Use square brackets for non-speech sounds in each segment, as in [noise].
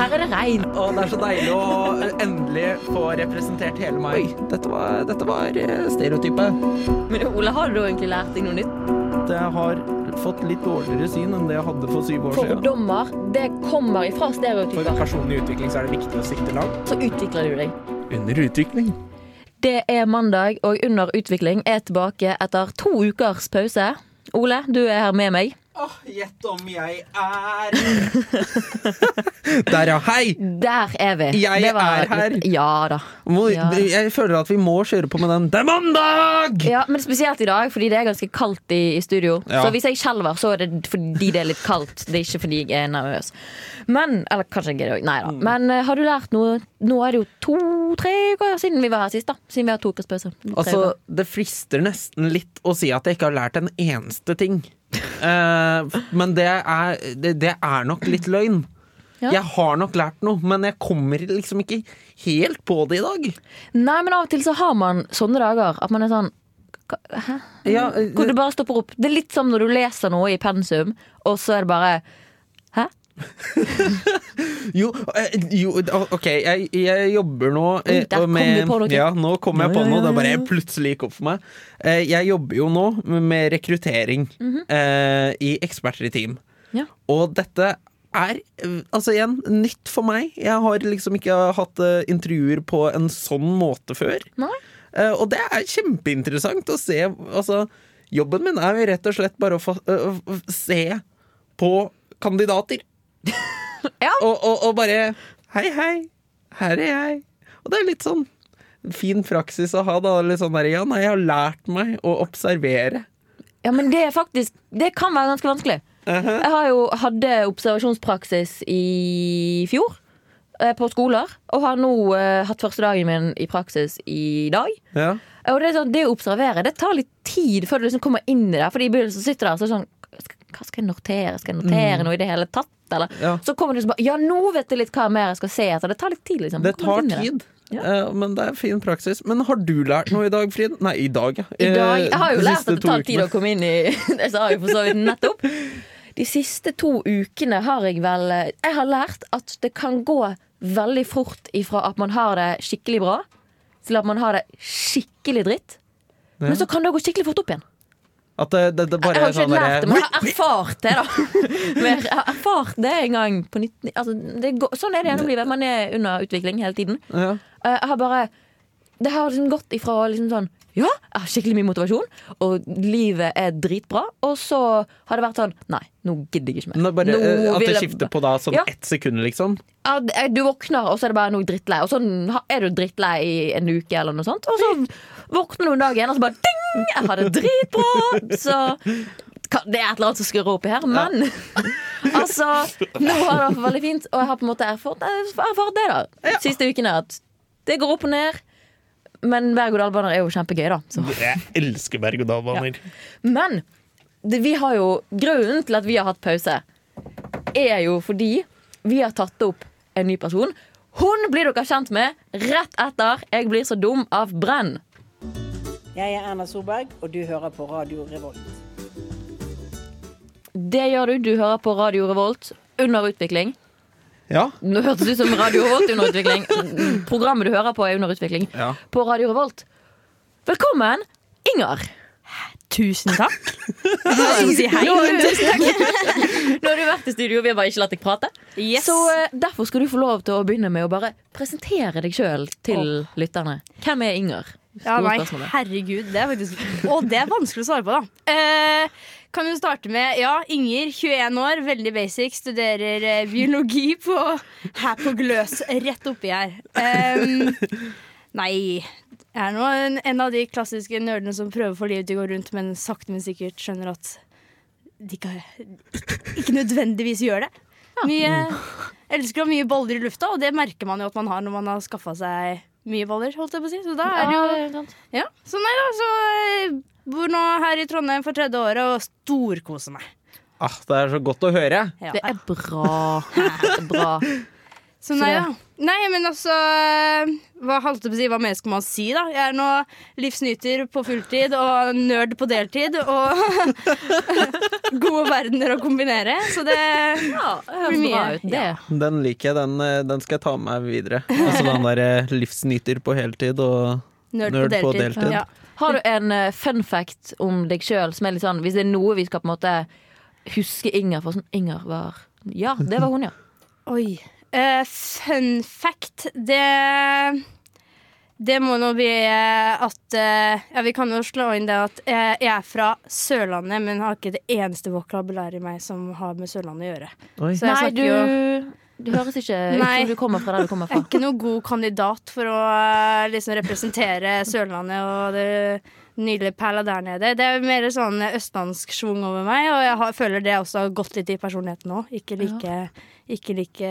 her er det regn. Og det er så deilig å endelig få representert hele meg. Dette var, dette var eh, stereotypet. Men Ole, har du egentlig lært deg noe nytt? Jeg har fått litt dårligere syn enn det jeg hadde for syv år siden. Fordommer, det kommer ifra stereotyper. For personlig utvikling så er det viktig å sikte langt. Så utvikler du deg. Under utvikling. Det er mandag, og Under utvikling er tilbake etter to ukers pause. Ole, du er her med meg. Åh, Gjett om jeg er [laughs] Der, ja. Hei! Der er vi. Jeg Det var- er her. Ja da. Må, Ja. Jeg føler at vi må kjøre på med den. Det er mandag! Ja, Men spesielt i dag, fordi det er ganske kaldt i, i studio. Ja. Så hvis jeg skjelver, så er det fordi det er litt kaldt. Det er ikke fordi jeg er nervøs. Men, Eller kanskje jeg er det òg. Nei da. Mm. Men uh, har du lært noe? Nå er det jo to-tre uker siden vi var her sist. da Siden vi har to ukers pause. Altså, det frister nesten litt å si at jeg ikke har lært en eneste ting. Eh, men det er, det, det er nok litt løgn. Ja. Jeg har nok lært noe, men jeg kommer liksom ikke helt på det i dag. Nei, men av og til så har man sånne dager at man er sånn Hæ? Ja, det, Hvor det bare stopper opp. Det er litt som når du leser noe i pensum, og så er det bare? [laughs] jo, eh, jo, OK, jeg, jeg jobber nå eh, der kom med du på noe. Ja, nå kom jeg på noe. Det bare plutselig gikk opp for meg. Eh, Jeg jobber jo nå med rekruttering Mhm. eh, i Eksperter i team. Ja. Og dette er eh, altså igjen nytt for meg. Jeg har liksom ikke hatt uh, intervjuer på en sånn måte før. Eh, og det er kjempeinteressant å se. Altså, jobben min er jo rett og slett bare å få, øh, se på kandidater. [laughs] Ja. og, og, og bare Hei, hei, her er jeg. Og det er litt sånn fin praksis å ha. da Litt sånn der, Ja, nei, jeg har lært meg å observere. Ja, men det er faktisk Det kan være ganske vanskelig. Jeg har jo hadde observasjonspraksis i fjor eh, på skoler, og har nå eh, hatt første dagen min i praksis i dag. Ja. Og det, sånn, det å observere det tar litt tid før du liksom kommer inn i det. Fordi i begynnelsen sitter der så er det sånn Hva skal jeg notere? Skal jeg notere noe i det hele tatt? Eller? Mm. Ja. Så kommer du sånn Ja, nå vet jeg litt hva mer jeg skal se etter. Det tar litt tid, liksom. Det tar tid. Ja. Eh, men det er fin praksis. Men har du lært noe i dag, Frid? Nei, i dag, ja. I dag, Eh, jeg har jo lært at det tar tid å komme inn i [laughs] Det sa jeg for så vidt nettopp. De siste to ukene har jeg vel Jeg har lært at det kan gå veldig fort ifra at man har det skikkelig bra, til at man har det skikkelig dritt. Men så kan det gå skikkelig fort opp igjen. At det, det, det bare Jeg har ikke sånn lært det, men jeg har erfart det, da. [laughs] Men jeg har erfart det en gang på 19... Altså, det går, sånn er det gjennom livet. Man er under utvikling hele tiden. ja. Eh, Jeg har bare Det har liksom gått ifra liksom sånn Ja, jeg har skikkelig mye motivasjon, og livet er dritbra. Og så har det vært sånn Nei, nå gidder jeg ikke mer. Nå bare, Nå eh, at det skifter på da sånn Ja. ett sekund, liksom. Ja, Du våkner, og så er det bare noe drittlei. Og så er du drittlei i en uke, eller noe sånt. Og så våkner du en dag igjen, og så bare ding! Jeg har det dritbra! Så det er et eller annet som skurrer oppi her. Men [laughs] altså, nå har det vært veldig fint, og jeg har på en måte erfart, erfart det da siste ukene. At det går opp og ned. Men berg-og-dal-baner er jo kjempegøy, da. Så. Jeg elsker berg-og-dal-baner. Men det, vi har jo grunnen til at vi har hatt pause, er jo fordi vi har tatt opp en ny person. Hun blir dere kjent med rett etter Jeg blir så dum av Brenn. Jeg er Erna Solberg, og du hører på Radio Revolt. Det gjør du. Du hører på Radio Revolt under utvikling. Ja. Nå hørtes det ut som Radio Revolt under utvikling. Programmet du hører på, er under utvikling Ja. på Radio Revolt. Velkommen, Inger. Tusen takk. Nå, tusen takk. Nå har du vært i studio, vi har bare ikke latt deg prate. Yes. Så eh, derfor skal du få lov til å begynne med å bare presentere deg sjøl til lytterne. Hvem er Inger? Ja, nei, herregud. Det er faktisk Og det er vanskelig å svare på, da. Eh, kan jo starte med ja, Inger, 21 år, veldig basic. Studerer eh, biologi på, her på Gløs, rett oppi her. Em, nei, jeg er nå en, en av de klassiske nerdene som prøver få livet til å gå rundt, men sakte, men sikkert skjønner at de ikke, ikke, ikke nødvendigvis gjør det. Mye, elsker å ha mye boller i lufta, og det merker man jo at man har når man har skaffa seg mye baller, holdt jeg på å si Så da er det jo Ja, ja, så nei da, så jeg bor nå her i Trondheim for tredje året og storkoser meg. Ah, det er så godt å høre. Ja. Det er bra. [laughs] Det er bra. Så nei da. Nei, men altså Hva holdt jeg på å si, hva mer skal man si, da? Jeg er nå livsnyter på fulltid og nerd på deltid. Og [laughs] gode verdener å kombinere. Så det Ja, høres Blir mye. ut, det. Den liker jeg. Den, eh, den skal jeg ta med meg videre. Altså den der eh, livsnyter på heltid og nerd, Nerd på på deltid. deltid. Ja. Har du en eh, fun fact om deg sjøl som er litt sånn Hvis det er noe vi skal på en måte huske Inger for sånn Inger var Ja, det var hun, ja. Oi. Eh, fun fact, det Det må nå bli eh, at eh, Ja, vi kan jo slå inn det at jeg er fra Sørlandet, men har ikke det eneste vokabulæret i meg som har med Sørlandet å gjøre. Oi. Så jeg Nei, du jo du høres ikke ut som du kommer fra der du kommer fra. Jeg er ikke noen god kandidat for å liksom representere Sørlandet og det nydelige perla der nede. Det er mer sånn østlandsk schwung over meg, og jeg har, føler det også har gått litt i personligheten nå. Ikke like, ikke like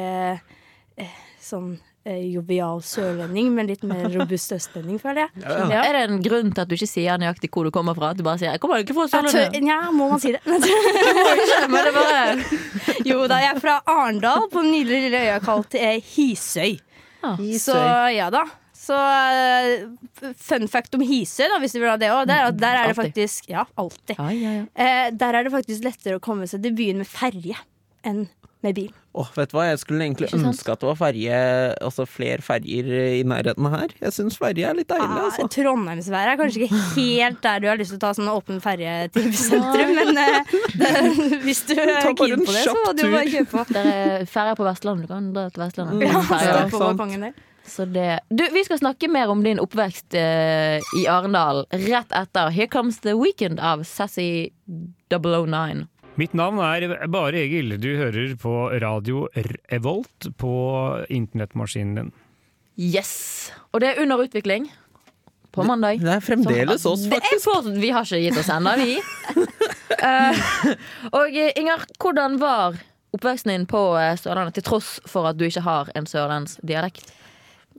eh, sånn eh, jovial sørlending, men litt mer robust østlending, føler jeg. Ja. Er det en grunn til at du ikke sier nøyaktig hvor du kommer fra? At du bare sier 'jeg kommer ikke fra Sørlandet'? Nja, må man si det? [laughs] Det bare jo da, jeg er fra Arendal, på den nydelige lille øya kalt eh, Hisøy. Så ja da. Så eh, fun fact om Hisøy, da, hvis du vil ha det òg, der, der er det faktisk Ja, alltid. Ja, ja, ja. Eh, der er det faktisk lettere å komme seg til byen med ferje enn med bil. Åh, vet du hva, jeg skulle egentlig ønske at det var ferje, altså flere ferjer i nærheten her. Jeg syns ferje er litt deilig, Ah, altså. Trondheimsværet er kanskje ikke helt der du har lyst til å ta sånn åpen ferje til sentrum, men eh, [laughs] det, hvis du er keen på det, så må du bare kjøpe på. Det er ferjer på Vestlandet. Du kan dra til Vestlandet. Ja, Ferjer. [laughs] Ja, på sant. balkongen der. Så det Du, vi skal snakke mer om din oppvekst eh, i Arendal rett etter Here Comes The Weekend av Sassy 009. Mitt navn er Bare Egil. Du hører på radio Revolt på internettmaskinen din. Yes! Og det er under utvikling. På mandag. Det er fremdeles oss, Det er faktisk. fortsatt, vi har ikke gitt oss ennå, vi. uh, [laughs] og eh, Inger, hvordan var oppveksten din på eh, Sørlandet, til tross for at du ikke har en sørlandsdialekt?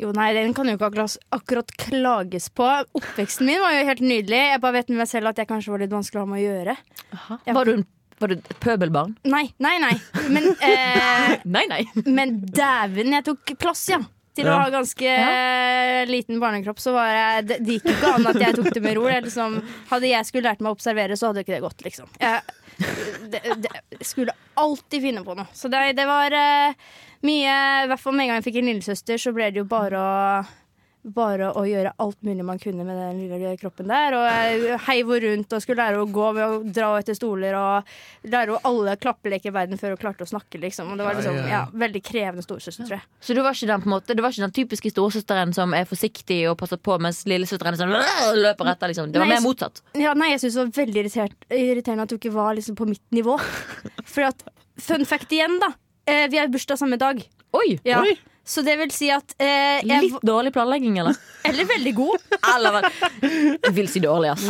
Jo, nei, den kan jo ikke akkurat, akkurat klages på. Oppveksten min var jo helt nydelig. Jeg bare vet med meg selv at jeg kanskje var litt vanskelig å ha med å gjøre. Ja. Var, du, var du et pøbelbarn? Nei, nei, nei. Men, eh, [laughs] Nei, nei. men dæven, jeg tok plass, ja. Til å ha ganske ja. liten barnekropp, så var jeg Det, det gikk jo ikke an at jeg tok det med ro. Jeg liksom, hadde jeg skulle lært meg å observere, så hadde ikke det gått, liksom. Jeg det, det, skulle alltid finne på noe. Så det, det var eh, mye I hvert fall med en gang jeg fikk en lillesøster, så ble det jo bare å bare å gjøre alt mulig man kunne med den lille kroppen der. Og jeg heiv henne rundt og skulle lære å gå ved å dra etter stoler og lære henne alle klappeleker i verden før hun klarte å snakke. Liksom. Og det var liksom, ja, veldig krevende storesøster, tror jeg. Så du var ikke den, på måte, du var ikke den typiske storesøsteren som er forsiktig og passer på, mens lillesøsteren er sånn, løper etter. Liksom. Det var Nei, mer motsatt. Ja, nei, jeg synes det var veldig irritert, irriterende at du ikke var liksom på mitt nivå. [laughs] For at, fun fact igjen, da. Eh, vi har bursdag samme dag. Oi! Ja. Oi. Så det vil si at eh, jeg, Litt dårlig planlegging, eller? [laughs] Eller veldig god. Eller jeg vil si dårlig, ass.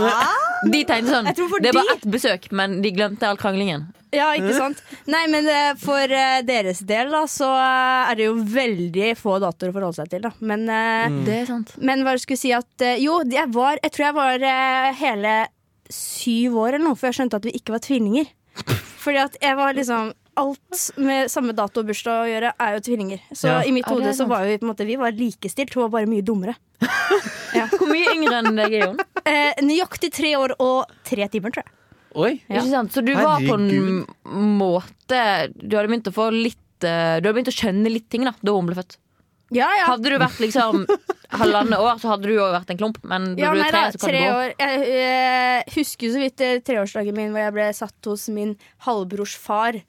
De tenkte sånn for Det var de- ett besøk, men de glemte all kranglingen. Ja, ikke sant? Nei, men eh, for eh, deres del da, så eh, er det jo veldig få datoer å forholde seg til. Da. Men, eh, Det er sant. men hva jeg skulle si at Jo, jeg, var, jeg tror jeg var hele syv år eller noe før jeg skjønte at vi ikke var tvillinger. Fordi at jeg var liksom Alt med samme dato og bursdag å gjøre, er jo tvillinger. Så Ja. i mitt Ja, hode så var vi på en måte Vi var likestilt, hun var bare mye dummere. [laughs] Hvor mye yngre enn deg er hun? Eh, nøyaktig tre år og tre timer, tror jeg. Oi. Ikke sant? Så du var på en måte Du hadde begynt å få litt eh, Du hadde begynt å skjønne litt ting da da hun ble født. Ja, ja. Hadde du vært liksom halvannet år, så hadde du jo vært en klump. Men da Ja, du er tre, da, så kan tre det gå. år. Jeg eh, husker så vidt eh, treårsdagen min hvor jeg ble satt hos min halvbrors far.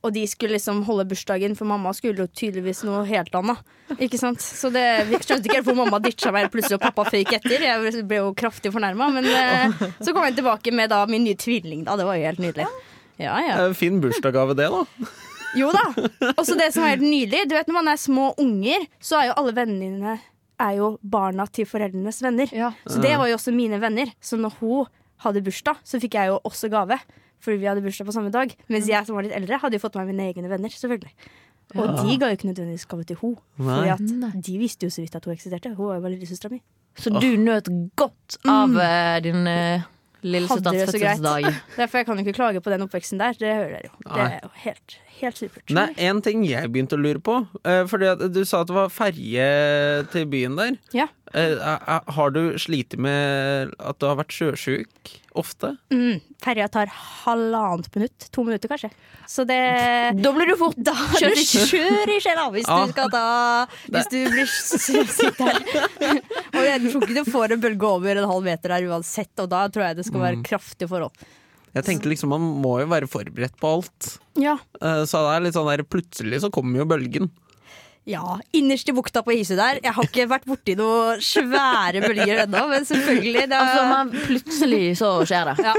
Og de skulle liksom holde bursdagen, for mamma skulle jo tydeligvis noe helt annet. Ikke sant? Så det, vi skjønte ikke helt hvor mamma ditcha meg plutselig, og pappa føyk etter. Jeg ble jo kraftig fornærma. Men eh, så kom jeg tilbake med da min nye tvilling. Da. Det var jo helt nydelig. Ja, ja. Fin bursdagsgave, det, da. Jo da. Og så det som er helt nydelig, du vet når man er små unger, så er jo alle vennene dine er jo barna til foreldrenes venner. Ja. Så det var jo også mine venner. Så når hun hadde bursdag, så fikk jeg jo også gave. Fordi vi hadde bursdag på samme dag. Mens jeg som var litt eldre, hadde jo fått meg mine egne venner. selvfølgelig Og de ga jo ikke nødvendigvis gave til henne. Fordi at de visste jo så vidt at hun eksisterte. Hun var jo bare lillesøstera mi. Så du nøt godt av mm. din uh, Hadde lillesøsters fødselsdag. [laughs] Derfor jeg kan jo ikke klage på den oppveksten der. Det hører dere jo. Det er jo helt, helt supert. Nei, en ting jeg begynte å lure på. eh, Fordi at du sa at det var ferje til byen der. Ja. Eh, Har du slitt med at du har vært sjøsjuk ofte? Mm, ferja tar halvannet minutt. To minutter, kanskje. Så det Da blir du fort Da kjør, du skjør i sjela hvis Ja. du skal ta Hvis du blir syk her. Og jeg tror ikke du får en bølge over en halv meter der uansett, og da tror jeg det skal være kraftige forhold. Jeg tenkte liksom Man må jo være forberedt på alt. Ja. Eh, Så det er litt sånn der plutselig så kommer jo bølgen. ja. Innerst i bukta på Hisøy der. Jeg har ikke vært borti noen svære bølger ennå, men selvfølgelig. Det Altså, man, plutselig så skjer det. ja.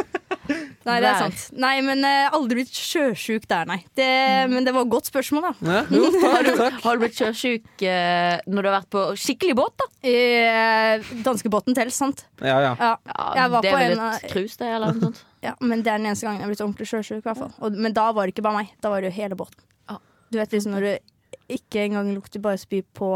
Nei, det er sant. Nei, men eh, aldri blitt sjøsjuk der, nei. Det, men det var et godt spørsmål, da. Ja, jo, [laughs] takk, takk. Har du blitt sjøsjuk eh, når du har vært på skikkelig båt, da? Eh, Danskebåten til, sant? Ja, ja. Ja. Ja, Jeg var det på er vel en et cruise, det, eller noe sånt? Ja, men det er den eneste gangen jeg har blitt ordentlig sjøsjuk. i hvert fall. Men da var det ikke bare meg, da var det jo hele båten. Du vet liksom når du ikke engang lukter bare spy på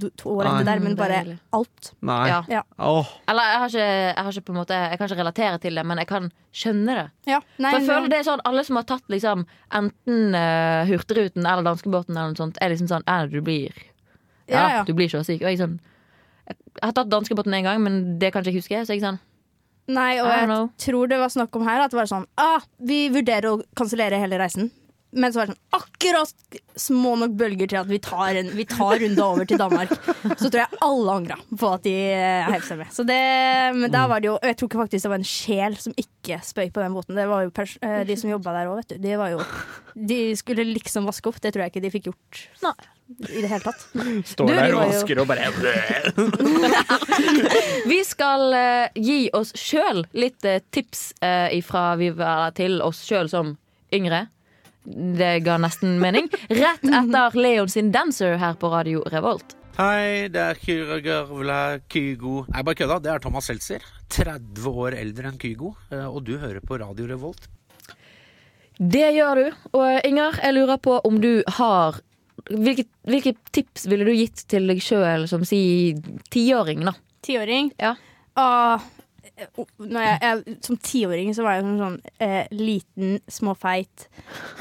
To toalettet der, men bare alt. Nei. Ja. Ja. Oh. Eller jeg har, ikke, jeg har ikke på en måte Jeg kan ikke relatere til det, men jeg kan skjønne det. Ja, nei, For jeg føler det er sånn Alle som har tatt liksom enten uh, Hurtigruten eller danskebåten, eller noe sånt, er liksom sånn «Ja, du blir ja, ja. Du blir sjøsyk. Og jeg, er sånn, jeg har tatt danskebåten én gang, men det kan ikke jeg huske. Så jeg er sånn Nei, og jeg know. tror det var snakk om her at det var sånn ah, Vi vurderer å kansellere hele reisen. Men så var det sånn akkurat små nok bølger til at vi tar, en, vi tar runda over til Danmark. Så tror jeg alle angra på at de eh, heiv seg med. Så det, men da var det jo Jeg tror ikke faktisk det var en sjel som ikke spøy på den båten. Det var jo pers eh, de som jobba der òg, vet du. De, var jo, de skulle liksom vaske opp. Det tror jeg ikke de fikk gjort Nei. i det hele tatt. står Du, der og vasker og bare [laughs] Vi skal uh, gi oss sjøl litt uh, tips uh, ifra vi var til oss sjøl som yngre. Det ga nesten mening. Rett etter Leon sin 'Dancer' her på Radio Revolt. Hei, det er Kyra Gavla Kygo Nei, bare kødda. Det er Thomas Seltzer. 30 år eldre enn Kygo. eh, Og du hører på Radio Revolt. Det gjør du. Og Inger, jeg lurer på om du har Hvilke, hvilke tips ville du gitt til deg sjøl som si tiåring, da? Tiåring. Ja. Ah, når jeg, jeg, som tiåring så var jeg sånn, sånn eh, liten, småfeit.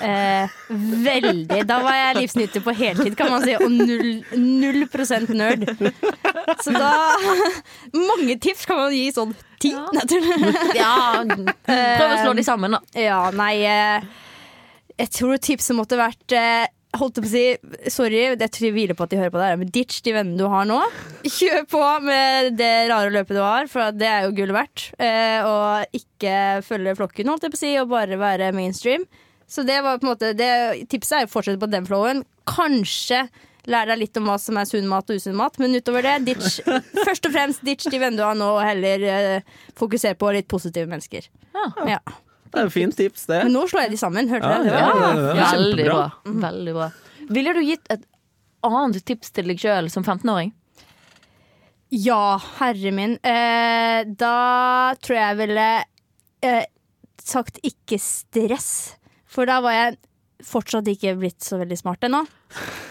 Eh, veldig. Da var jeg livsnyter på heltid, kan man si, og null, null prosent nerd. Så da Mange tips kan man gi sånn ti. Nei, tuller. Ja, prøv å slå de sammen, da. Ja, nei eh, Jeg tror tipset måtte vært eh, Holdt på å si Sorry, jeg tviler på at de hører på det her, men ditch de vennene du har nå. Kjør på med det rare løpet du har, for det er jo gull verdt. Eh, og ikke følge flokken, holdt jeg på å si, og bare være mainstream. Så det var på en måte det, Tipset er å fortsette på den flowen. Kanskje lære deg litt om hva som er sunn mat og usunn mat, men utover det, ditch, [laughs] først og fremst ditch de vennene du har nå, og heller eh, fokusere på litt positive mennesker. Ja. Det er et fint tips, det. Men nå slår jeg de sammen. Hørte det? ja, ja, ja. Veldig bra. Veldig bra. Ville du gitt et annet tips til deg sjøl som 15-åring? Ja, herre min. Eh, da tror jeg jeg ville eh, sagt ikke stress. For da var jeg fortsatt ikke blitt så veldig smart ennå.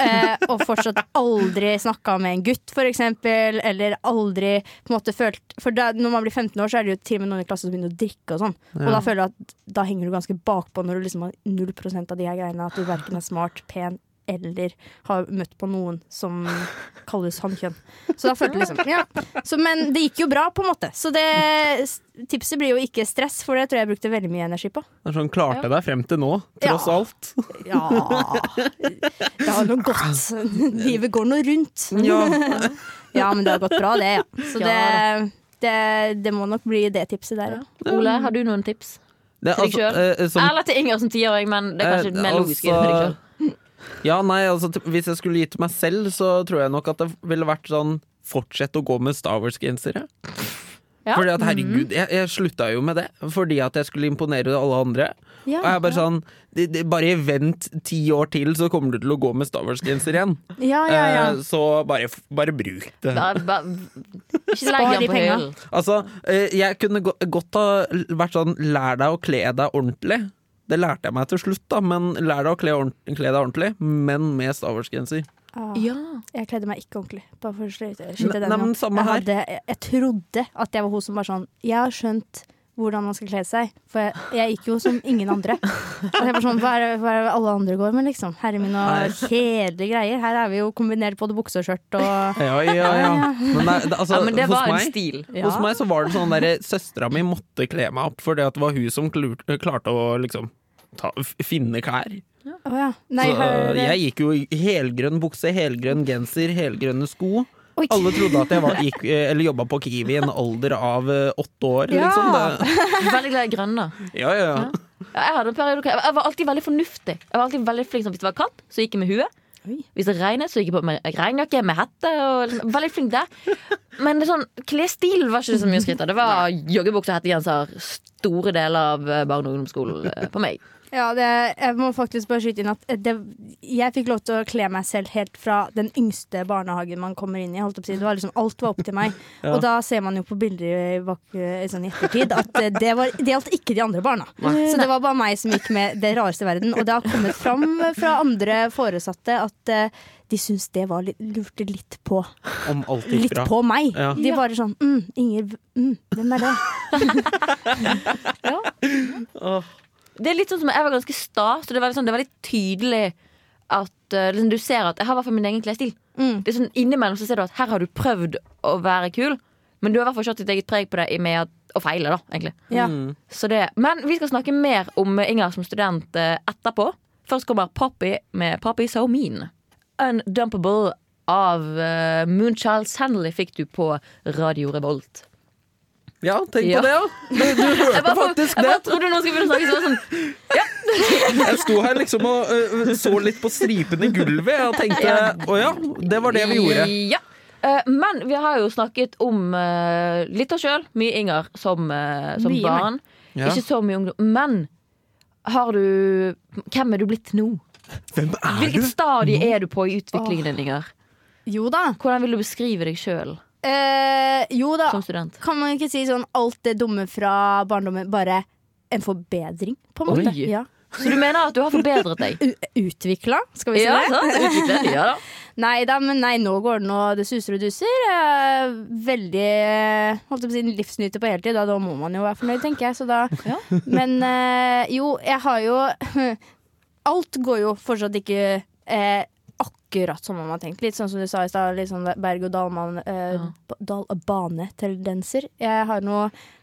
Eh, og fortsatt aldri snakka med en gutt, for eksempel. Eller aldri på en måte følt For da, når man blir 15 år, så er det jo til og med noen i klassen som begynner å drikke og sånn. Og da føler jeg at da henger du ganske bakpå når du liksom har 0 av de her greiene. At du verken er smart, pen eller har møtt på noen som kalles hankjønn. Så da følte jeg liksom ja. så, Men det gikk jo bra, på en måte. Så det, tipset blir jo ikke stress, for det tror jeg jeg brukte veldig mye energi på. Det er sånn, klarte deg frem til nå, tross Ja. alt. Ja Det har nå gått. Livet går nå rundt. Ja. Ja, men det har gått bra, det, ja. Så Ja det, det, det må nok bli det tipset der, ja. Ole, har du noen tips? Det, Til deg sjøl? eh, Eller til Inger som tiåring, men det er kanskje Eh, mer logisk å ja, nei, altså, hvis jeg skulle gitt meg selv, så tror jeg nok at det ville vært sånn Fortsett å gå med Star Wars-gensere. Ja. Fordi at herregud, jeg, jeg slutta jo med det fordi at jeg skulle imponere alle andre. Ja, og jeg er bare sånn de, de, Bare vent ti år til, så kommer du til å gå med Star Wars-genser igjen. Ja, ja, ja. Eh, så bare, bare bruk det. Da, ba, Ikke Spar legg de penga. hyllen. Altså, eh, jeg kunne go godt ha vært sånn Lær deg å kle deg ordentlig. Det lærte jeg meg til slutt, da, men lær deg å kle, ordent- kle deg ordentlig, men med Star Wars-genser. Ah. Ja. Jeg kledde meg ikke ordentlig. Bare for å skyte, den nei, men jeg, hadde, jeg, jeg trodde at jeg var hun som var sånn Jeg har skjønt hvordan man skal kle seg. For jeg, jeg gikk jo som ingen andre. Og jeg var sånn, hva er, det- hva er det alle andre går med, liksom? Herre min og kjedelige greier. Her er vi jo kombinert både bukse og skjørt og [laughs] Ja, ja, ja. Men, nei, det, altså, Ja, men det var var en stil. Ja. Hos meg så var det sånn derre Søstera mi måtte kle meg opp fordi at det var hun som klarte å liksom ta, finne klær. Oh, ja. Nei, Så jeg gikk jo i helgrønn bukse, helgrønn genser, helgrønne sko. Oi. Alle trodde at jeg var, gikk, eller jobba på Kiwi i en alder av eh, åtte år. Ja. Liksom. Det, Veldig glad i da ja, ja, ja. Ja, jeg hadde en periode jeg, var alltid veldig fornuftig. Jeg var alltid veldig flink Hvis det var kaldt, så gikk jeg med hue. Oi. Hvis det regnet, så gikk jeg på med regnjakke med hette. Og liksom, veldig flink der. Men det sånn, klesstil var ikke så mye skritt av. Det var joggebukse og hettegenser store deler av barne- og ungdomsskolen på meg. Ja, det, jeg må faktisk bare skyte inn at det, jeg fikk lov til å kle meg selv helt fra den yngste barnehagen man kommer inn i. Holdt si. Det var liksom, alt var opp til meg. [laughs] Ja. Og da ser man jo på bilder i, bak, i sånn i ettertid at eh, det, var, det gjaldt ikke de andre barna. Så det var bare meg som gikk med det rareste i verden. Og det har kommet fram fra andre foresatte at eh, de syns det var litt, lurte litt på Om alt gikk Litt bra. på meg. Ja. De bare sånn mm, Inger, mm, hvem er det? [laughs] [laughs] Åh. Det er litt sånn som Jeg var ganske sta, så det var, sånn, det var litt tydelig at eh, liksom, du ser at jeg har i hvert fall min egen klesstil. Mm. Det er sånn Innimellom så ser du at her har du prøvd å være kul, men du har i hvert fall satt ditt eget preg på det i med at, å feile, da, egentlig. Ja. Mm. Så det, men vi skal snakke mer om Inger som student eh, etterpå. Først kommer Poppy med Poppy So Mean. Undumpable av uh, Moonchild Sandley fikk du på Radio Revolt. Ja, tenk Ja. på det, ja. Du, du [laughs] Jeg hørte bare, faktisk jeg det. bare trodde noen skulle begynne å snakke sånn. Ja. [laughs] Jeg sto her liksom og uh, så litt på stripen i gulvet og tenkte å ja, det var det vi gjorde. Ja. Uh, men vi har jo snakket om uh, litt oss sjøl, mye Inger, som, eh, som Mye barn. Ja. Ikke så mye ungdom. Men har du Hvem er du blitt nå? Hvem er Hvilket du? stadie er du på i utviklingen din, Inger? Jo da. Hvordan vil du beskrive deg sjøl Eh, jo da. som student? Kan man ikke si sånn alt det dumme fra barndommen, bare en forbedring, på en måte? Oi. Ja. Så du mener at du har forbedret deg? [laughs] U Utvikla, skal vi si Ja, det? sant? Utviklet, ja da. [laughs] Nei da, men nei, nå går det nå det suser og duser. Eh, veldig eh, holdt jeg på å si, livsnyter på heltid. Da, da må man jo være fornøyd, tenker jeg. Så da. [laughs] Ja. Men eh, jo, jeg har jo Alt går jo fortsatt ikke eh, akkurat som man har tenkt. Litt sånn som du sa i stad, litt sånn berg-og-dal-banetendenser. Eh, jeg har nå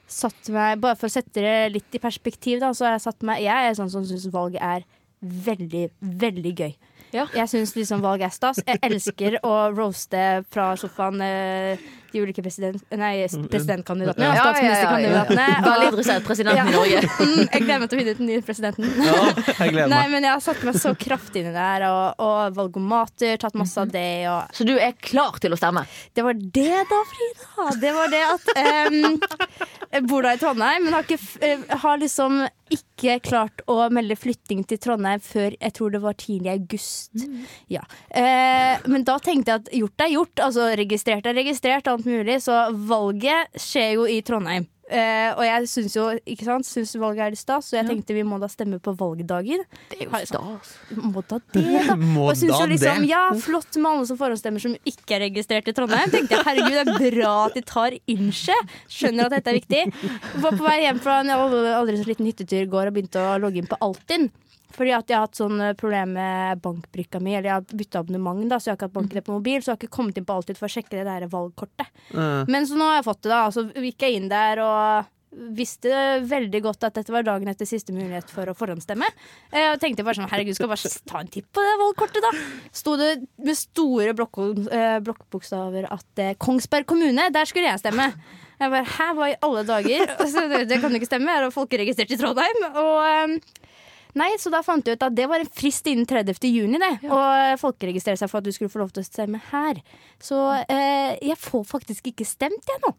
satt meg Bare for å sette det litt i perspektiv, da, så har jeg satt meg Jeg er sånn som syns valget er veldig, veldig gøy. Ja. Jeg syns liksom valg er stas. Jeg elsker å roaste fra sofaen eh, de ulike president, nei, presidentkandidatene Ja, statsministerkandidatene. Veldig og- interessert presidenten Ja. i Norge. [laughs] Mm, [laughs] jeg gleder meg til å finne ut den nye presidenten. Ja, jeg gleder Nei, men jeg har satt meg så kraftig inn i det her, og, og valgomater, tatt masse av det, og Så du er klar til å stemme? Det var det da, Frida. Det var det at um, Jeg bor da i Trondheim, men har, ikke, eh, har liksom ikke klart å melde flytting til Trondheim før jeg tror det var tidlig i august. Ja. Eh, men da tenkte jeg at gjort er gjort. Altså registrert er registrert, alt mulig. Så valget skjer jo i Trondheim. Uh, og jeg syns jo ikke sant, syns valget er litt stas, så jeg tenkte vi må da stemme på valgdagen. Det er jo stas. Må da det, da. [laughs] Må Og synes da jo liksom, det? Ja, flott med alle som forhåndsstemmer som ikke er registrert i Trondheim. Tenkte jeg, herregud, det er bra at de tar innsje. Skjønner at dette er viktig. Var på vei hjem fra en aldri så liten hyttetur i går og begynte å logge inn på Altinn. Fordi at jeg har hatt sånn eh, problem med bankbrikka mi, eller jeg har bytta abonnement, da, så jeg har ikke hatt banken på mobil, så jeg har ikke kommet inn på Altid for å sjekke det der valgkortet. Uh. Men så nå har jeg fått det, da. Så gikk jeg inn der og visste veldig godt at dette var dagen etter siste mulighet for å forhåndsstemme. Jeg Og tenkte bare sånn, herregud, skal jeg bare ta en titt på det valgkortet, da. Sto det med store blokk, eh, blokkbokstaver at eh, Kongsberg kommune, der skulle jeg stemme. Jeg bare, Hæ, hva i alle dager? [laughs] Så det, det kan jo ikke stemme, jeg er folkeregistrert i Trondheim. Og eh, Nei, så da fant jeg ut at det var en frist innen 30. juni, det. Og folkeregistrere seg for at du skulle få lov til å stemme her. Så eh, jeg får faktisk ikke stemt, jeg nå.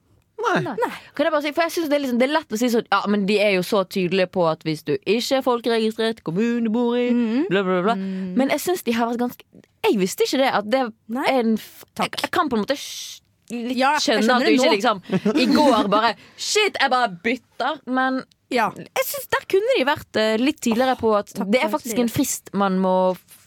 nei. Kan jeg bare si, for jeg synes det, er liksom, det er lett å si sånn Ja, men de er jo så tydelige på at hvis du ikke er folkeregistrert, kommunen du bor i, mm. bla, bla, bla. Men jeg syns de har vært ganske Jeg visste ikke det. At det Nei. er en f- jeg, jeg kan på en måte litt Ja, skjønne at du ikke nå. liksom I går bare Shit, jeg bare bytter. Men Ja. jeg synes der kunne de vært eh, litt tidligere på at det er faktisk en frist man må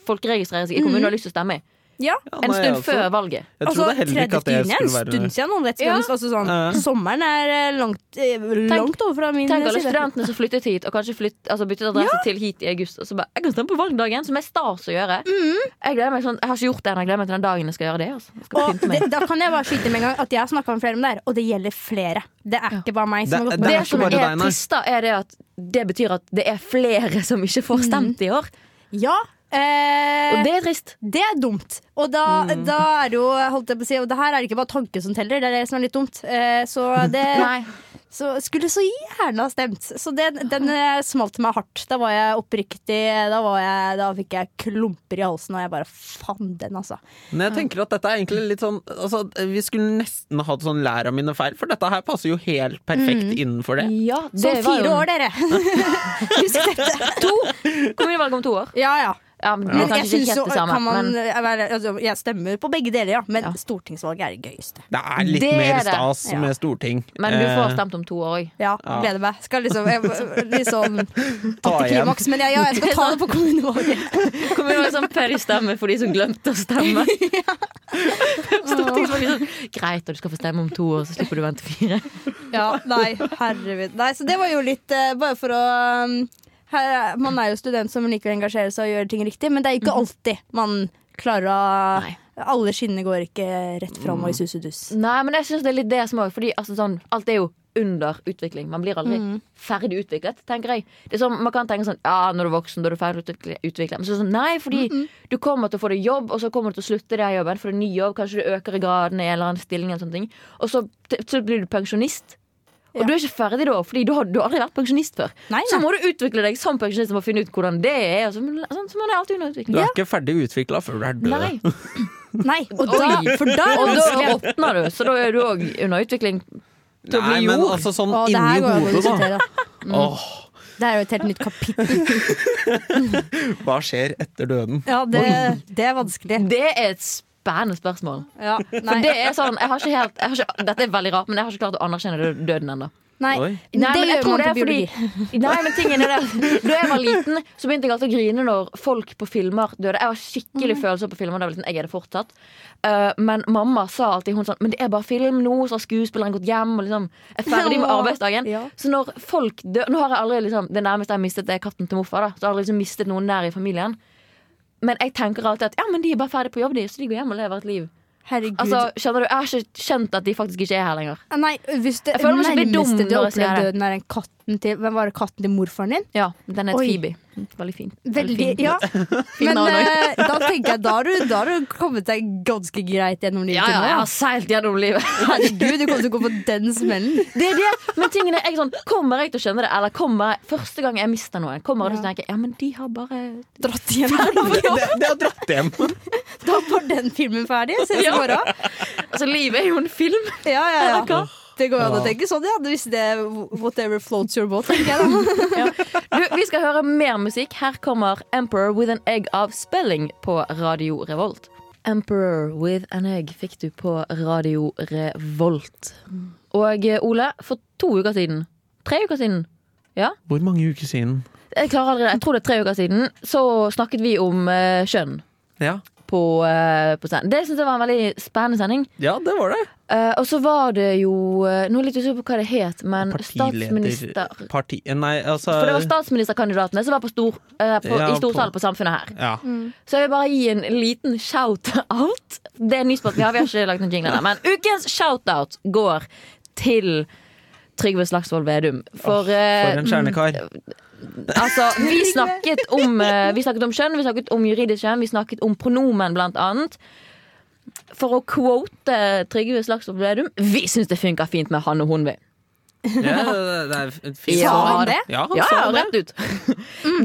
folkeregistrere seg i kommunen og har lyst til å stemme i. Ja. Ja, En nei, stund altså, før valget. Jeg Altså, trodde heller ikke at det 30. er en skulle være stund siden. Noen Ja. altså, sånn, Ja. Sommeren er eh, langt, eh, langt over fra min Tenk alle side. studentene som flyttet hit og kanskje flytt, altså byttet adresse til hit i august. Og så bare, jeg kan stemme på valgdagen, som er stas å gjøre. Jeg, gleder meg sånn, jeg har ikke gjort det ennå, jeg gleder meg til den dagen jeg skal gjøre det. Altså. Jeg skal Og pynte meg. det, da kan jeg bare skyte med en gang at jeg har snakka med flere om det her, og det gjelder flere. Det er ikke bare meg som Det- har gått det med Det, er ikke som bare er deg, nei. trist, da, er det at det betyr at det er flere som ikke får stemt i år. Ja. Eh, Og det er trist. det er dumt. Og da, da er det jo holdt jeg på å si, Og det her er det ikke bare tanke som teller, det er det som er litt dumt. Eh, så det [laughs] Nei. så skulle så gjerne ha stemt. Så det, den eh, smalt meg hardt. Da var jeg oppriktig Da, var jeg, da fikk jeg klumper i halsen, og jeg bare Faen, den, altså. Men jeg tenker at dette er egentlig litt sånn altså, Vi skulle nesten hatt sånn lær av mine feil, for dette her passer jo helt perfekt innenfor det. Ja, det var fire jo år, dere. [laughs] Husk dette. To. Kommunevalg om to år. Ja, ja. Ja, men ja. Men jeg synes syns jo kan man, Men være- altså, Jeg stemmer på begge deler, ja. Men Ja. stortingsvalget er det gøyeste. Det er litt Det er mer det. stas Ja. med storting. Men du får Eh, stemt om to år òg. Ja, Ja. gleder meg. Skal liksom jeg, [laughs] igjen. antiklimaks. Men jeg, ja, jeg skal ta det på kommunevalget. [laughs] Kommunevalg sånn per stemme for de som glemte å stemme. [laughs] stortingsvalget er sånn Greit, og du skal få stemme om to år, så slipper du å vente fire. Ja, nei, herregud. Nei, så det var jo litt uh, Bare for å um, her, Man er jo student som liker å engasjere seg og gjøre ting riktig, men det er ikke alltid man klarer å Nei. Alle skinnene går ikke rett fram og i sus og dus. Nei, men jeg syns det er litt det som òg, fordi altså, sånn, alt er jo under utvikling. Man blir aldri ferdig utviklet, tenker jeg. Det sånn, man kan tenke sånn Ja, når du er voksen, da er du ferdig utviklet. Men så sånn, nei, fordi du kommer til å få deg jobb, og så kommer du til å slutte den jobben, får du ny jobb, kanskje du øker i graden i en eller annen stilling, eller sånne ting. og så, slutt blir du pensjonist. Og Ja. du er ikke ferdig da, fordi du har, du har aldri vært pensjonist før. Nei, Så må du utvikle deg som pensjonist og finne ut hvordan det er. Og så, sånn, så må er alltid Du er ikke ferdig utvikla før du er død. Nei. [laughs] Nei, og da, for da Og da råtner du, så da er du òg under utvikling til å Nei, men altså sånn Åh, det inni hodet, da. Mm. Åh, Det er jo et helt nytt kapittel. [laughs] hva skjer etter døden? Ja, det, det er vanskelig. Det er et spennende spørsmål. Ja, For det er sånn, jeg har ikke helt jeg har ikke, Dette er veldig rart, men jeg har ikke klart å anerkjenne døden ennå. nei. Oi. Nei, det gjør man det på er fordi biologi. Nei, men tingen er det Da jeg var liten, så begynte jeg alltid å grine når folk på filmer døde. Jeg var skikkelig følelser på filmer. Da jeg var liten. Jeg er det fortsatt. Uh, men mamma sa alltid hun sånn Men det er bare film nå, så har skuespilleren gått hjem og liksom er ferdig med [laughs] arbeidsdagen. Ja. Så når folk dør Nå har jeg aldri liksom Det nærmeste jeg har mistet, det er katten til morfar. da Så jeg har aldri liksom mistet noen nær i familien. Men jeg tenker alltid at ja, men de er bare ferdig på jobb, de, så de går hjem og lever et liv. Herregud. Altså, skjønner du, Jeg har ikke skjønt at de faktisk ikke er her lenger. nei, hvis det Jeg føler meg så dum når jeg sier det. døden, er en katten til Hvem var det katten til morfaren din? Ja, Den het. Phoebe. Veldig fin. Veldig, fin. ja. [laughs] Fin Men uh, da tenker jeg da har du, da har du kommet deg ganske greit gjennom livet Ja, ja, jeg har seilt gjennom livet. [laughs] Herregud, du kommer til å gå på den smellen. Det er det, Men tingene er, sånn, kommer jeg til å skjønne det? Eller kommer jeg, første gang jeg mister noen, kommer jeg til å tenke ja, men de har bare Dratt hjem. [laughs] Det, de har dratt hjem. Da var den filmen ferdig. Ses i morgen. Altså, livet er jo en film. Ja, ja, ja. Det går an å tenke sånn, ja. Hvis det er whatever floats your boat, tenker jeg da. [laughs] Du, vi skal høre mer musikk. Her kommer Emperor with an egg av spelling på Radio Revolt. Emperor with an egg fikk du på Radio Revolt. Og eh, Ole, for to uker siden, tre uker siden, ja, Hvor mange uker siden? jeg klarer aldri det, jeg tror det er tre uker siden, så snakket vi om uh, kjønn. Ja, På, eh, på scenen. Det synes jeg var en veldig spennende sending. ja det var det. Uh, og så var det jo eh, Nå er jeg litt usikker på hva det het, men statsminister Parti... Nei, altså For det var statsministerkandidatene som var på stor, uh, på, Ja, i storsalen på- på Samfunnet her. Ja. Så jeg vil bare gi en liten shout-out. Det er en ny spot vi har, vi har ikke lagt noen jingler der. Men ukens shout-out går til Trygve Slagsvold Vedum. For, oh, For en kjernekar. Altså, vi snakket om eh, Vi snakket om kjønn, vi snakket om juridisk kjønn, vi snakket om pronomen, blant annet. For å quote Trygve Slagsvold Vedum Vi syns det funker fint med han og hun, vi. Ja, det, er et fint Ja, han det? Ja, han Ja, sa det. rett ut.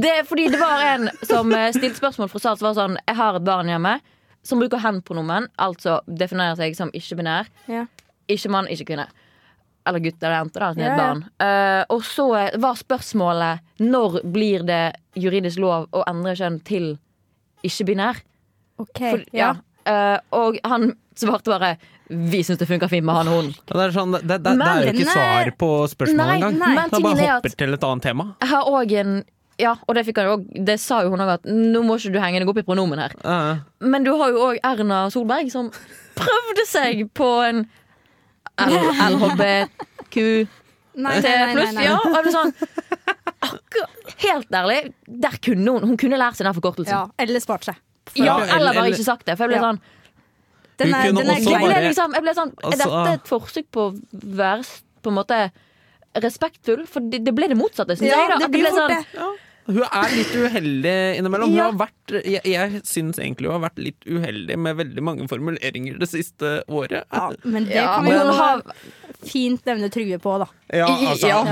Det er fordi det var en som eh, stilte spørsmål fra start. som var sånn Jeg har et barn hjemme som bruker hen-pronomen, altså definerer seg som ikke-binær. Ja. Ikke mann, ikke kvinne. Eller gutt eller jente, da, som Ja, ja. barn. Uh, og så var spørsmålet når blir det juridisk lov å endre kjønn til ikke-binær? Ok, For- ja. Eh, og han svarte bare Vi syns det funker fint med han og hun. Det er, sånn, det, det, det er jo ikke nei, svar på spørsmålet engang. Han bare er at- hopper til et annet tema. Jeg har òg en Ja, og det fikk han også, Det sa jo hun òg, at nå må ikke du henge deg opp i pronomen her. Uh. Men du har jo òg Erna Solberg, som prøvde seg på en LHBQ Nei, T nei, nei, pluss. Ja, og det sånn Helt ærlig, der kunne hun Hun kunne lært seg den forkortelsen. Ja, eller spart seg. Ja, eller bare ikke sagt det. For jeg ble Ja. sånn Den er, den er jeg ble liksom, jeg ble sånn Er Altså- dette et forsøk på å være på en måte respektfull? For det, det ble det motsatte, syns Ja, jeg. Da. det At det ble sånn. Hun er litt uheldig innimellom. Hun Ja. har vært, jeg jeg syns egentlig hun har vært litt uheldig med veldig mange formuleringer det siste året. Ja, men det Ja, kan vi men jo hun ha fint nevne Trygve på, da. Ja, altså, Ja.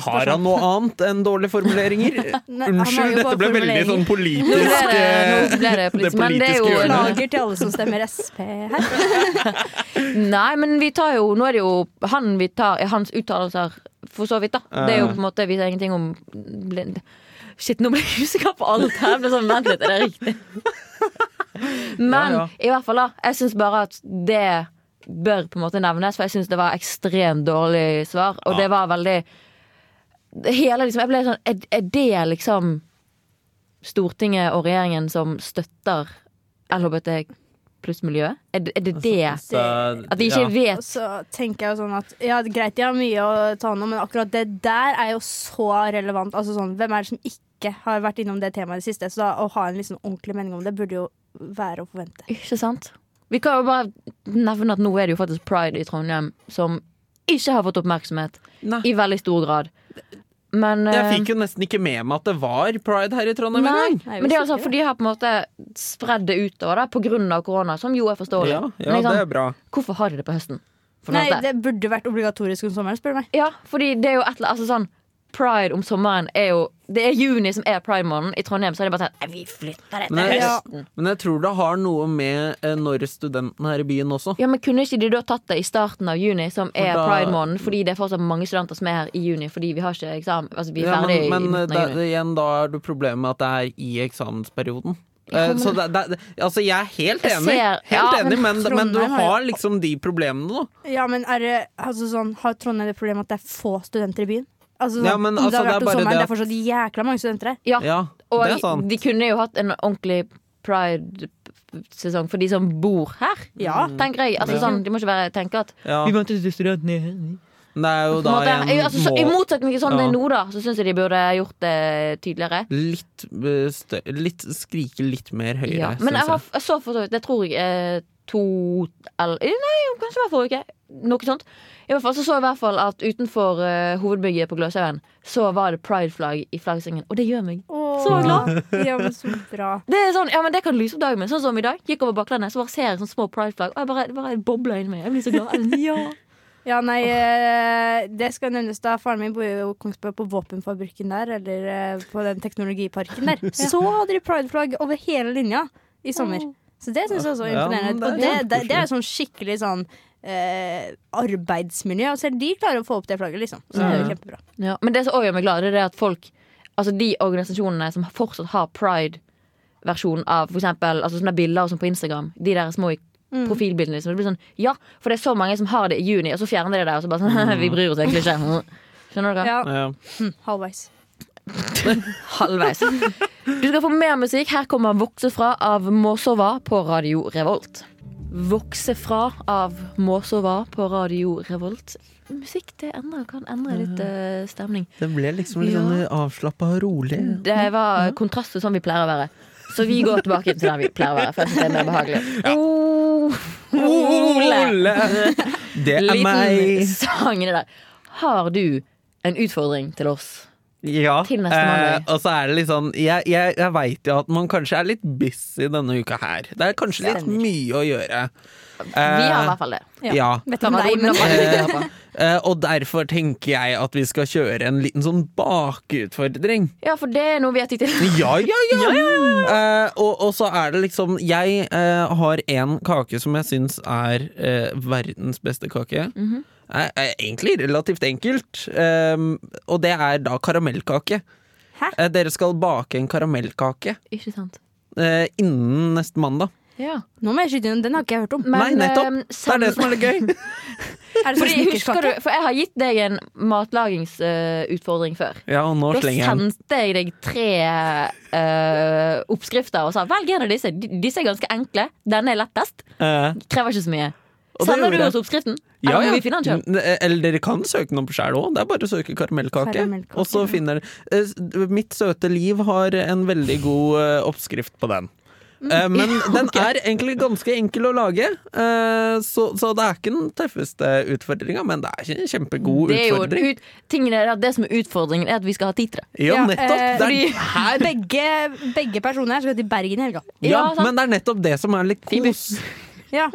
Har han noe annet enn dårlige formuleringer? [laughs] Nei, Unnskyld, dette ble veldig sånn politisk Nå ble det- nå ble det det politisk, men det er jo politiske hjørnet. Beklager til alle som stemmer SP her. [laughs] Nei, men vi tar jo Nå er det jo han vi tar Hans uttalelser, for så vidt, da. Det er jo på en måte viser ingenting om. Shit, nå ble jeg usikker på alt her. Men sånn, Vent litt, er det riktig? Men Ja, i hvert fall, da. Jeg syns bare at det bør på en måte nevnes, for jeg syns det var ekstremt dårlig svar. Og Ja. det var veldig Hele liksom Jeg ble sånn Er, er det liksom Stortinget og regjeringen som støtter LHBT pluss-miljøet? Er, det- er det det? Så, At de ikke ja. vet Og så tenker jeg jo sånn at Ja, det greit, de har mye å ta hånd om, men akkurat det der er jo så relevant. Altså sånn, Hvem er det som ikke har vært innom det temaet i det siste? Så da å ha en liksom ordentlig mening om det burde jo være å forvente. Ikke sant? Vi kan jo bare nevne at nå er det jo faktisk pride i Trondheim som ikke har fått oppmerksomhet Nei. i veldig stor grad. Men, Jeg eh, fikk jo nesten ikke med meg at det var pride her i Trondheim Nei, engang. Men det er altså for de har på en måte spredd det utover da, på grunn av korona, som jo er forståelig. Ja, Men liksom, det er bra. Hvorfor har de det på høsten? For Nei, det burde vært obligatorisk om sommeren, spør du meg. Ja, fordi det er jo et eller altså sånn Pride om sommeren er jo Det er juni som er pride-måneden. I Trondheim så er det bare sånn "Nei, Vi flytter det til Men jeg, høsten. men jeg tror det har noe med eh, når studentene er i byen også. Ja, men Kunne ikke de da tatt det i starten av juni, som er da- pride-måneden? Fordi det er fortsatt mange studenter som er her i juni, fordi vi har ikke eksamen. Altså, vi er Ja, ferdig men i men midten av juni. igjen, da er det problemet med at det er i eksamensperioden. Ja, Eh, men- Så det, det, altså jeg er helt enig, ser- helt ja, enig men men, men du har har liksom de problemene, da. Ja, men er det altså sånn, Har Trondheim det problemet at det er få studenter i byen? Altså, Ja, men altså, det det er bare sommeren, det det er fortsatt jækla mange studenter her. Ja, Ja, og det er sant. de kunne jo hatt en ordentlig pride-sesong for de som bor her. Ja. Tenker jeg. Altså, Ja. sånn, de må ikke bare tenke at Ja. Vi venter til studentene Det er jo en da igjen altså, så, I motsetning til sånn det er nå, da, så syns jeg de burde gjort det tydeligere. litt, eh, stø litt Skrike litt mer høyere, Ja. Men jeg, jeg. har, så for så vidt Det tror jeg er to eller, Nei, kanskje det var forrige uke. Noe sånt. I hvert fall så så jeg i hvert fall at utenfor uh, hovedbygget på Gløshaugen så var det pride-flagg i flaggstingen. Og det gjør meg så glad. [laughs] Ja, men så bra. Det er sånn, ja, men det kan lyse opp dagen min. Sånn som i dag. Gikk over baklandet, så bare ser jeg sånne små pride-flagg. Og jeg bare, bare bobler inni meg. Jeg blir så glad. Er Ja. [laughs] Ja, nei, eh, det skal nevnes da. Faren min bor jo i Kongsberg på våpenfabrikken der, eller eh, på den teknologiparken der. [laughs] Så hadde de prideflagg over hele linja i sommer. Så det syns jeg også Ja, imponerende. det er Og det, det, det er sånn skikkelig sånn eh, arbeidsmiljø. Og selv de klarer å få opp det flagget, liksom. Så det er jo kjempebra. Ja, men det som også gjør meg glad, det er at folk Altså de organisasjonene som fortsatt har pride-versjon av for eksempel altså sånne bilder og sånn på Instagram, de der små Mm. profilbildene liksom. Det blir sånn, ja, for det er så mange som har det i juni, og så fjerner de det og så bare sånn [laughs] Vi bryr oss egentlig ikke. [laughs] Skjønner dere? Ja, Ja. hm, halvveis. [laughs] Halvveis. Du skal få mer musikk. Her kommer 'Vokse fra' av Måsova på Radio Revolt. 'Vokse fra' av Måsova på Radio Revolt. Musikk det endrer, kan endre litt uh, stemning. Det ble liksom litt Ja. sånn avslappa og rolig. Det var kontrast til sånn vi pleier å være. Så vi går tilbake til der vi pleier å være. For det er mer behagelig. ja. Ole! Ole! Det er meg. Liten sang i det der. Har du en utfordring til oss? Ja, Til neste eh, og så er det litt sånn Jeg, jeg, jeg veit jo at man kanskje er litt busy denne uka her. Det er kanskje litt Stemmer. mye å gjøre. Vi har i hvert fall det. Ja. Ja. Vet du hva Nei, men på. Eh, og derfor tenker jeg at vi skal kjøre en liten sånn bakutfordring. Ja, for det er noe vi har tid til. Ja, ja, ja! [laughs] Eh, og, og så er det liksom Jeg eh, har en kake som jeg syns er eh, verdens beste kake. Mhm. Er, er egentlig relativt enkelt, um, og det er da karamellkake. Hæ? Eh, dere skal bake en karamellkake Ikke sant? eh, innen neste mandag. Ja. Nå må jeg skyte inn, den har ikke jeg hørt om. Nei, nettopp! eh, Det er det som er litt gøy. [laughs] Er det sånn Fordi, husker du, snickerskake? for jeg har gitt deg en matlagingsutfordring før. Ja, og nå Da slenger jeg den. sendte jeg deg tre eh, oppskrifter og sa velg en av disse. De- Disse er ganske enkle. Denne er lettest. Eh, Krever ikke så mye. Og Sender du oss oppskriften? Ja, ja. vi den selv? Eller dere kan søke den opp sjæl òg. Det er bare å søke karamellkake. Og så finner dere eh, Mitt søte liv har en veldig god eh, oppskrift på den. Mm. Eh, men [laughs] den er egentlig ganske enkel å lage, eh, så, så det er ikke den tøffeste utfordringa, men det er ikke en kjempegod Det er jo utfordring. ut, tingen er at det som er utfordringen, er at vi skal ha titre. Ja, Ja, nettopp! eh, Det er, Her, begge, begge personer her skal til Bergen i helga. ja, Ja, men det er nettopp det som er litt kos. [laughs] Ja.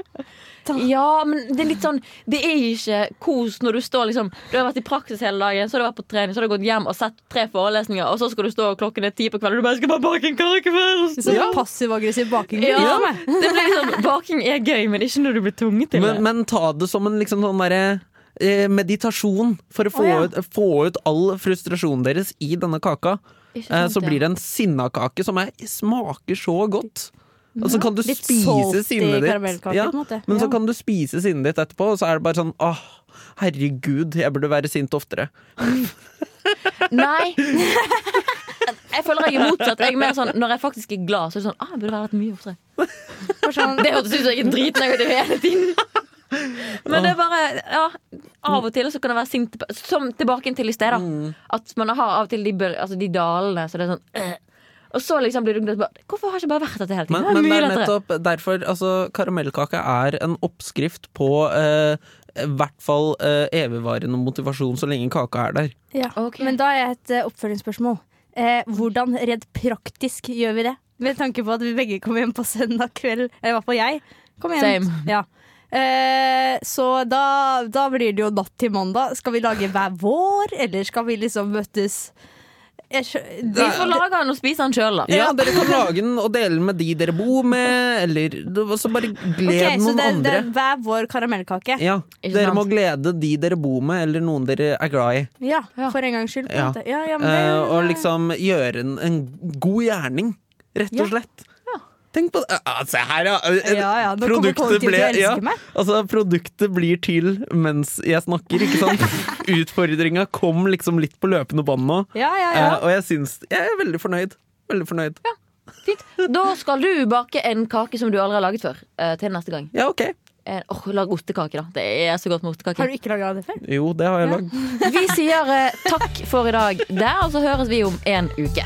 Ja, men det er litt sånn Det er ikke kos når du står liksom Du har vært i praksis hele dagen, så har du vært på trening, så har du gått hjem og sett tre forelesninger, og så skal du stå klokken er ti på kvelden og du bare skal bare bake en kake først! Sånn Ja. passiv-aggressiv baking. Ja, Ja. det blir liksom Baking er gøy, men ikke når du blir tvunget til det. Men, men ta det som en liksom sånn derre eh, meditasjon for å få, oh, ja. ut, få ut all frustrasjonen deres i denne kaka. Eh, sant, så blir det en sinnakake som er, smaker så godt. Og så kan du Litt spise sinnet ditt. Ja, men så kan du spise sinnet ditt etterpå, og så er det bare sånn åh, herregud, jeg burde være sint oftere. [laughs] Nei. [laughs] Jeg føler jeg er motsatt. Jeg er mer sånn, når jeg faktisk er glad, så er det sånn ah, jeg burde vært mye oftere. Sånn, Det hørtes ut som jeg er dritnegativ hele tiden. Men det er bare ja, Av og til så kan det være sint Som tilbake til i sted, da. At man har av og til de, altså de dalene, så det er sånn øh. Og så liksom blir du bare, Hvorfor har jeg ikke bare vært dette hele tiden? Men, det er men det er nettopp derfor altså, Karamellkake er en oppskrift på eh, i hvert fall eh, evigvarende motivasjon så lenge kaka er der. ja. Okay. Men da er et uh, oppfølgingsspørsmål. Eh, hvordan redd praktisk gjør vi det? Med tanke på at vi begge kommer hjem på søndag kveld. Eller i hvert fall jeg. Kom hjem. Same. Ja. Eh, så da, da blir det jo natt til mandag. Skal vi lage hver vår, eller skal vi liksom møtes Vi får lage den og spise den sjøl, da. Ja, dere kan lage den og dele den med de dere bor med, eller så bare gled Ok, så noen det, det andre. er hver vår karamellkake. Ja, Dere må glede de dere bor med, eller noen dere er glad i. Ja, Ja. for en gangs skyld. Ja. Ja, ja, men det, uh, og liksom gjøre en, en god gjerning, rett og slett. Tenk på det. Ah, Se her, ja. ja, ja, nå Produktet ble ja. Altså, produktet blir til mens jeg snakker, ikke sant? [laughs] Utfordringa kom liksom litt på løpende bånd nå. Ja, ja, ja. Eh, og jeg syns Jeg er veldig fornøyd. Veldig fornøyd. Fint. Da skal du bake en kake som du aldri har laget før, eh, til neste gang. Ja, ok. Eh, Åh, Lag ostekake, da. Det er så godt med ostekake. Har du ikke laga det før? Jo, det har jeg lagd. Vi sier eh, takk for i dag der, og så høres vi om en uke.